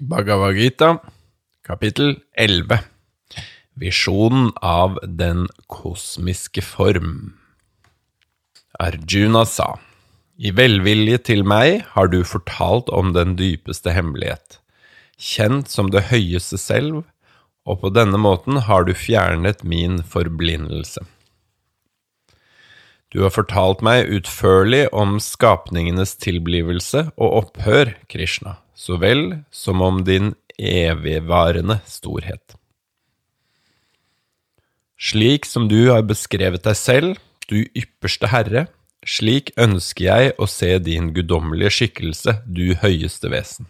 Bhagavad Gita, kapittel 11 Visjonen av den kosmiske form. Arjuna sa, I velvilje til meg har du fortalt om den dypeste hemmelighet, kjent som det høyeste selv, og på denne måten har du fjernet min forblindelse. Du har fortalt meg utførlig om skapningenes tilblivelse og opphør, Krishna så vel som om din evigvarende storhet. Slik som du har beskrevet deg selv, du ypperste Herre, slik ønsker jeg å se din guddommelige skikkelse, du høyeste vesen.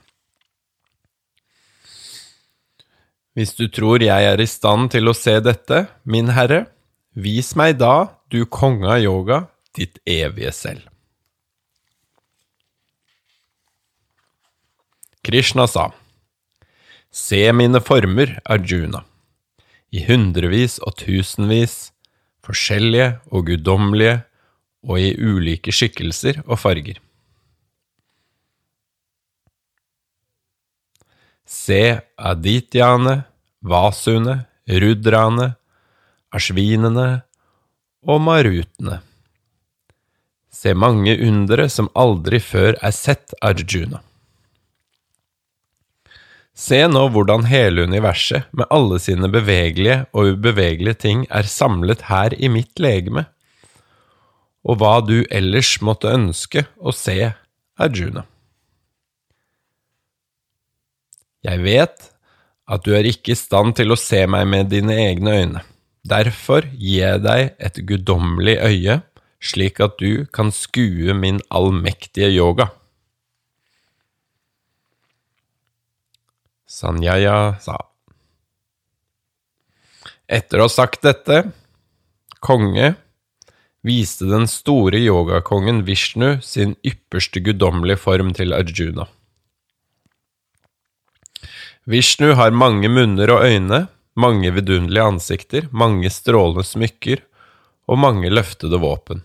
Hvis du tror jeg er i stand til å se dette, min Herre, vis meg da, du konge av yoga, ditt evige selv. Krishna sa, Se mine former, Arjuna, i hundrevis og tusenvis, forskjellige og guddommelige, og i ulike skikkelser og farger. Se adityaene, vasuene, rudraene, ashvinene og marutene. Se mange undere som aldri før er sett, Arjuna. Se nå hvordan hele universet, med alle sine bevegelige og ubevegelige ting, er samlet her i mitt legeme, og hva du ellers måtte ønske å se, Arjuna. Jeg vet at du er ikke i stand til å se meg med dine egne øyne. Derfor gir jeg deg et guddommelig øye, slik at du kan skue min allmektige yoga. Sanjaya sa. Etter å ha sagt dette, konge, viste den store yogakongen Vishnu sin ypperste guddommelige form til Arjuna. Vishnu har mange munner og øyne, mange vidunderlige ansikter, mange strålende smykker og mange løftede våpen.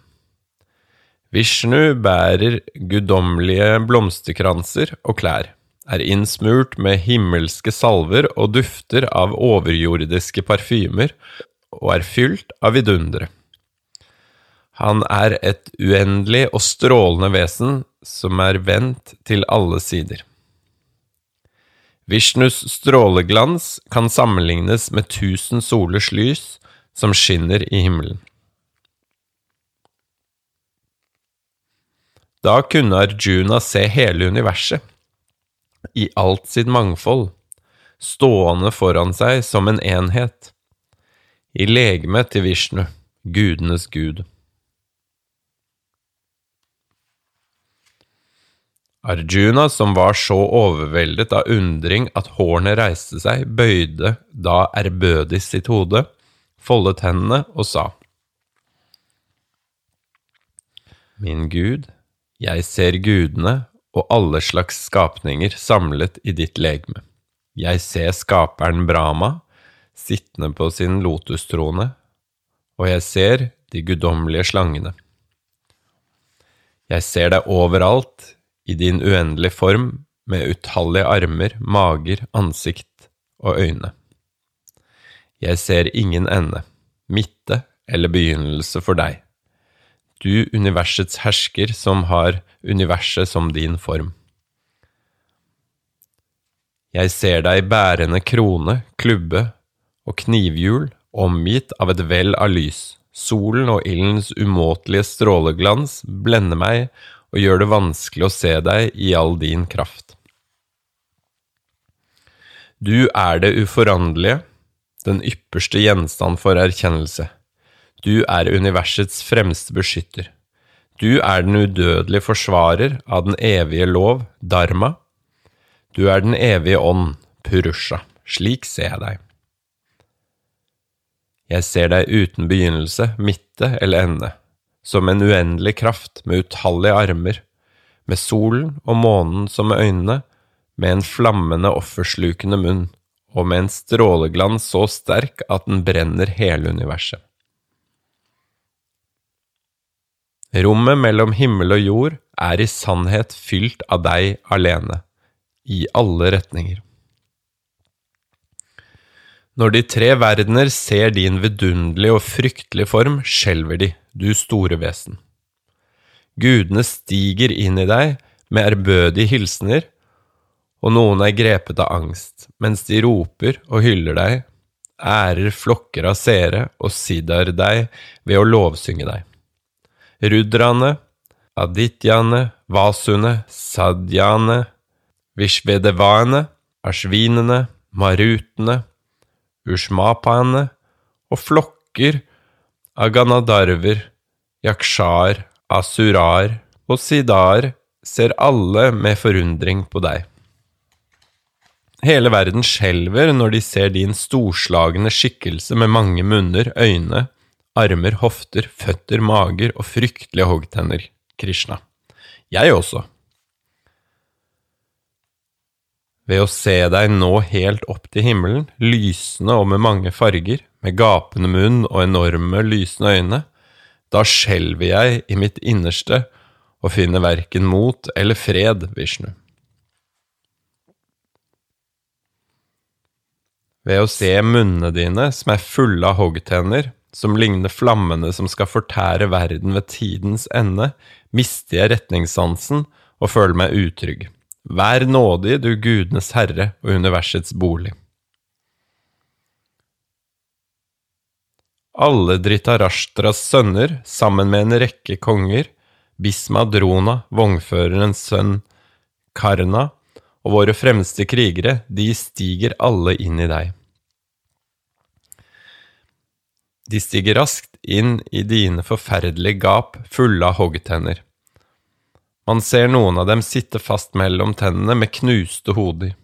Vishnu bærer guddommelige blomsterkranser og klær er innsmurt med himmelske salver og dufter av overjordiske parfymer og er fylt av vidundere. Han er et uendelig og strålende vesen som er vendt til alle sider. Vishnus stråleglans kan sammenlignes med tusen solers lys som skinner i himmelen. Da kunne Arjuna se hele universet i alt sitt mangfold, stående foran seg som en enhet, i legemet til Vishnu, gudenes gud. Arjuna, som var så overveldet av undring at hårene reiste seg, bøyde da ærbødig sitt hode, foldet hendene og sa. Min Gud, jeg ser gudene og alle slags skapninger samlet i ditt legeme. Jeg ser skaperen Brahma sittende på sin lotustrone, og jeg ser de guddommelige slangene. Jeg ser deg overalt i din uendelige form med utallige armer, mager, ansikt og øyne. Jeg ser ingen ende, midte eller begynnelse for deg du universets hersker som har universet som din form. Jeg ser deg bærende krone, klubbe og knivhjul, omgitt av et vell av lys. Solen og ildens umåtelige stråleglans blender meg og gjør det vanskelig å se deg i all din kraft. Du er det uforanderlige, den ypperste gjenstand for erkjennelse. Du er universets fremste beskytter. Du er den udødelige forsvarer av den evige lov, dharma. Du er den evige ånd, purusha. Slik ser jeg deg. Jeg ser deg uten begynnelse, midte eller ende, som en uendelig kraft med utallige armer, med solen og månen som øynene, med en flammende offerslukende munn, og med en stråleglans så sterk at den brenner hele universet. Rommet mellom himmel og jord er i sannhet fylt av deg alene, i alle retninger. Når de tre verdener ser din vidunderlige og fryktelige form, skjelver de, du store vesen. Gudene stiger inn i deg med ærbødige hilsener, og noen er grepet av angst, mens de roper og hyller deg, ærer flokker av seere og sidar deg ved å lovsynge deg. Rudrane, adityane, vasune, sadjane, vishvedevane, ashvinene, marutene, ushmapaene og flokker av ganadarver, yakshar, asurar og sidar ser alle med forundring på deg. Hele verden skjelver når de ser din storslagne skikkelse med mange munner, øyne, armer, hofter, føtter, mager og fryktelige hoggtenner, Krishna. Jeg også. Ved å se deg nå helt opp til himmelen, lysende og med mange farger, med gapende munn og enorme, lysende øyne, da skjelver jeg i mitt innerste og finner verken mot eller fred, Vishnu. Ved å se munnene dine, som er fulle av hoggtenner, som ligner flammene som skal fortære verden ved tidens ende, mister jeg retningssansen og føler meg utrygg. Vær nådig, du gudenes herre og universets bolig. Alle Dritarashtras sønner, sammen med en rekke konger, Bisma Drona, vognførerens sønn Karna, og våre fremste krigere, de stiger alle inn i deg. De stiger raskt inn i dine forferdelige gap fulle av hoggtenner. Man ser noen av dem sitte fast mellom tennene med knuste hoder.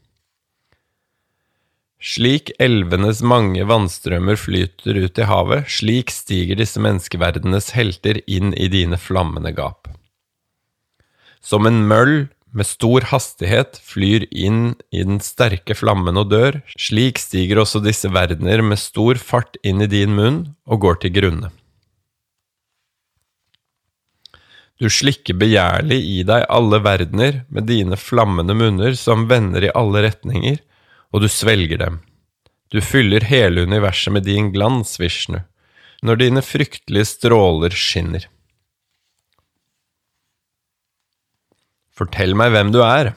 Slik elvenes mange vannstrømmer flyter ut i havet, slik stiger disse menneskeverdenes helter inn i dine flammende gap. Som en møll med stor hastighet flyr inn i den sterke flammen og dør, slik stiger også disse verdener med stor fart inn i din munn og går til grunne. Du slikker begjærlig i deg alle verdener med dine flammende munner som vender i alle retninger, og du svelger dem. Du fyller hele universet med din glans, Vishnu, når dine fryktelige stråler skinner. Fortell meg hvem du er,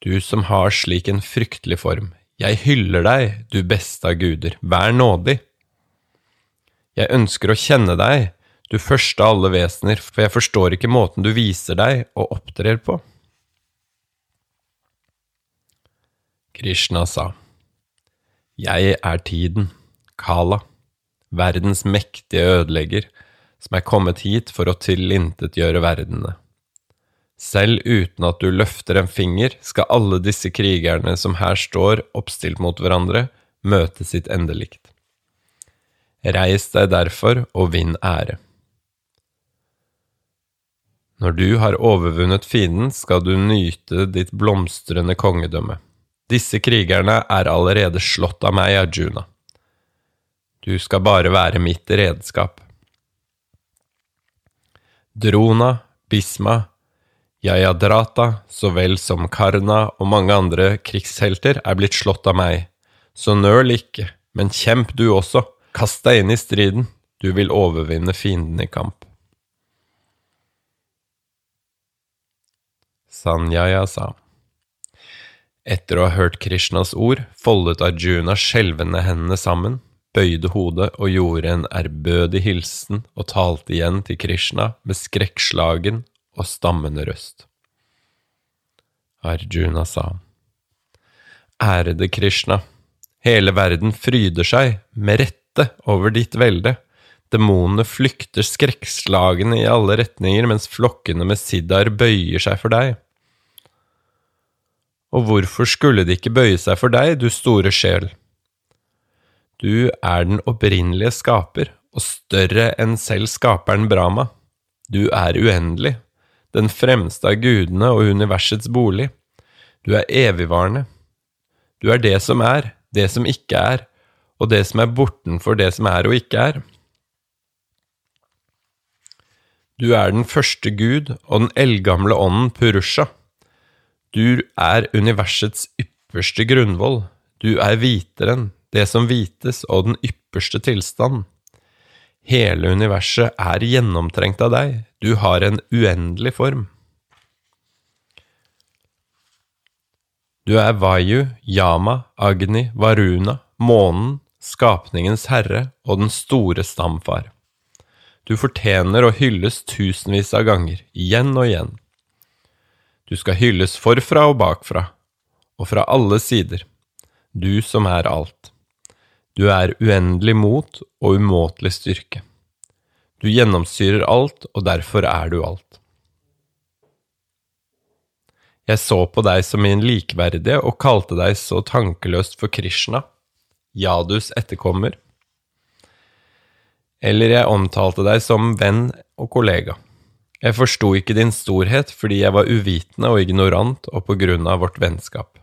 du som har slik en fryktelig form. Jeg hyller deg, du beste av guder, vær nådig. Jeg ønsker å kjenne deg, du første av alle vesener, for jeg forstår ikke måten du viser deg og opptrer på. Krishna sa, Jeg er tiden, Kala, verdens mektige ødelegger, som er kommet hit for å tilintetgjøre verdene. Selv uten at du løfter en finger, skal alle disse krigerne som her står oppstilt mot hverandre, møte sitt endelikt. Reis deg derfor og vinn ære. Når du har overvunnet fienden, skal du nyte ditt blomstrende kongedømme. Disse krigerne er allerede slått av meg, Arjuna. Du skal bare være mitt redskap. Drona, Bisma, Jayadrata, så vel som Karna og mange andre krigshelter er blitt slått av meg, så nøl ikke, men kjemp du også, kast deg inn i striden, du vil overvinne fienden i kamp. Sanjaya sa. Etter å ha hørt Krishnas ord, foldet Arjuna skjelvende hendene sammen, bøyde hodet og gjorde en ærbødig hilsen og talte igjen til Krishna med skrekkslagen og stammende røst. Arjuna sa, Ærede Krishna, hele verden fryder seg, med rette, over ditt velde. Demonene flykter skrekkslagne i alle retninger, mens flokkene med siddar bøyer seg for deg. Og hvorfor skulle de ikke bøye seg for deg, du store sjel? Du er den opprinnelige skaper, og større enn selv skaperen Brahma. Du er uendelig, den fremste av gudene og universets bolig. Du er evigvarende. Du er det som er, det som ikke er, og det som er bortenfor det som er og ikke er. Du er den første Gud og den eldgamle ånden Purusha. Du er universets ypperste grunnvoll. Du er viteren, det som vites og den ypperste tilstand. Hele universet er gjennomtrengt av deg, du har en uendelig form. Du er Vayu, Yama, Agni, Varuna, månen, skapningens herre og den store stamfar. Du fortjener å hylles tusenvis av ganger, igjen og igjen. Du skal hylles forfra og bakfra, og fra alle sider, du som er alt. Du er uendelig mot og umåtelig styrke. Du gjennomsyrer alt, og derfor er du alt. Jeg så på deg som min likeverdige og kalte deg så tankeløst for Krishna, Jadus etterkommer. Eller jeg omtalte deg som venn og kollega. Jeg forsto ikke din storhet fordi jeg var uvitende og ignorant og på grunn av vårt vennskap.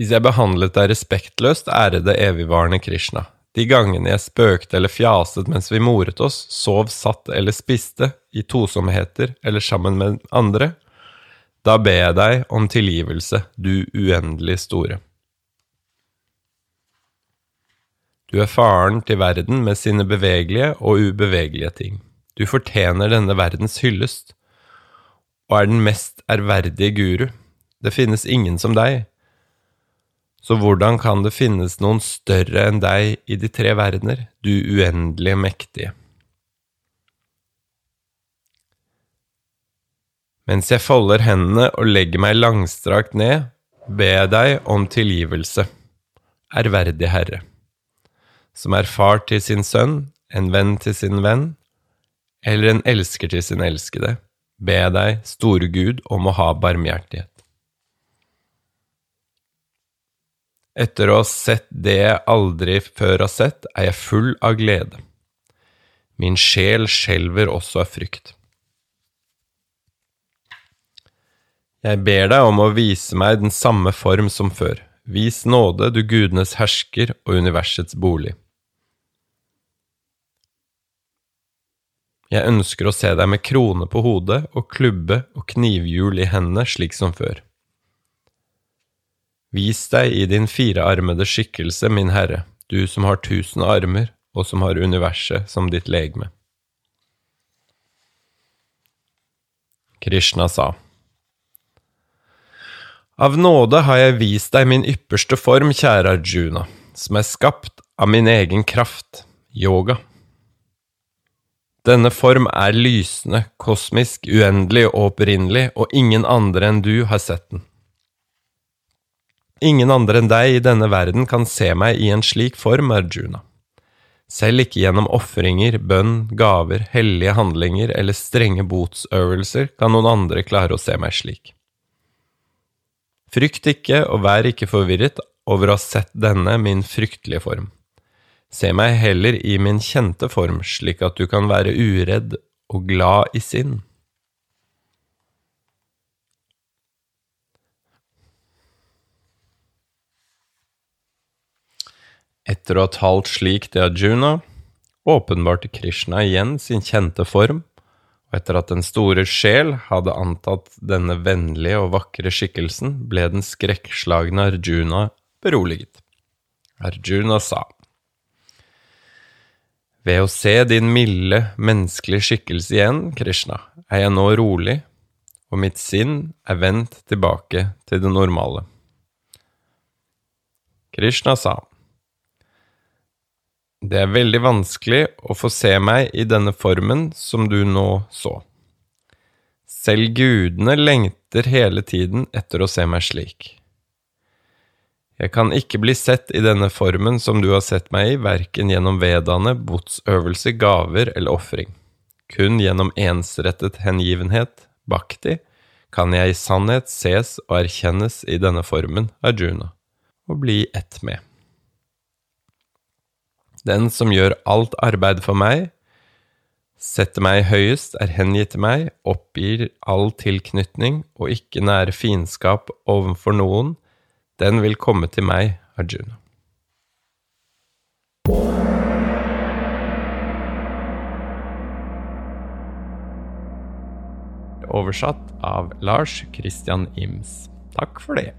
Hvis jeg behandlet deg respektløst, ærede evigvarende Krishna, de gangene jeg spøkte eller fjaset mens vi moret oss, sov, satt eller spiste, i tosomheter eller sammen med andre, da ber jeg deg om tilgivelse, du uendelig store. Du er faren til verden med sine bevegelige og ubevegelige ting. Du fortjener denne verdens hyllest, og er den mest ærverdige guru. Det finnes ingen som deg. Så hvordan kan det finnes noen større enn deg i de tre verdener, du uendelige mektige? Mens jeg folder hendene og legger meg langstrakt ned, ber jeg deg om tilgivelse, ærverdige Herre, som er far til sin sønn, en venn til sin venn, eller en elsker til sin elskede, ber jeg deg, store Gud, om å ha barmhjertighet. Etter å ha sett det jeg aldri før har sett, er jeg full av glede. Min sjel skjelver også av frykt. Jeg ber deg om å vise meg den samme form som før. Vis nåde, du gudenes hersker og universets bolig. Jeg ønsker å se deg med krone på hodet og klubbe og knivhjul i hendene slik som før. Vis deg i din firearmede skikkelse, min Herre, du som har tusen armer, og som har universet som ditt legeme. Krishna sa, Av nåde har jeg vist deg min ypperste form, kjære Arjuna, som er skapt av min egen kraft, yoga. Denne form er lysende, kosmisk, uendelig og opprinnelig, og ingen andre enn du har sett den. Ingen andre enn deg i denne verden kan se meg i en slik form, Arjuna. Selv ikke gjennom ofringer, bønn, gaver, hellige handlinger eller strenge botsøvelser kan noen andre klare å se meg slik. Frykt ikke og vær ikke forvirret over å ha sett denne min fryktelige form. Se meg heller i min kjente form, slik at du kan være uredd og glad i sinn. Etter å ha talt slik til Arjuna, åpenbarte Krishna igjen sin kjente form, og etter at den store sjel hadde antatt denne vennlige og vakre skikkelsen, ble den skrekkslagne Arjuna beroliget. Arjuna sa. Ved å se din milde, menneskelige skikkelse igjen, Krishna, er jeg nå rolig, og mitt sinn er vendt tilbake til det normale. Krishna sa, Det er veldig vanskelig å få se meg i denne formen som du nå så. Selv gudene lengter hele tiden etter å se meg slik. Jeg kan ikke bli sett i denne formen som du har sett meg i, verken gjennom vedaene, botsøvelse, gaver eller ofring. Kun gjennom ensrettet hengivenhet, bhakti, kan jeg i sannhet ses og erkjennes i denne formen, Arjuna, og bli ett med. Den som gjør alt arbeid for meg, setter meg høyest, er hengitt til meg, oppgir all tilknytning og ikke nære fiendskap overfor noen, den vil komme til meg, Arjuna. Oversatt av Lars Christian Ims. Takk for det.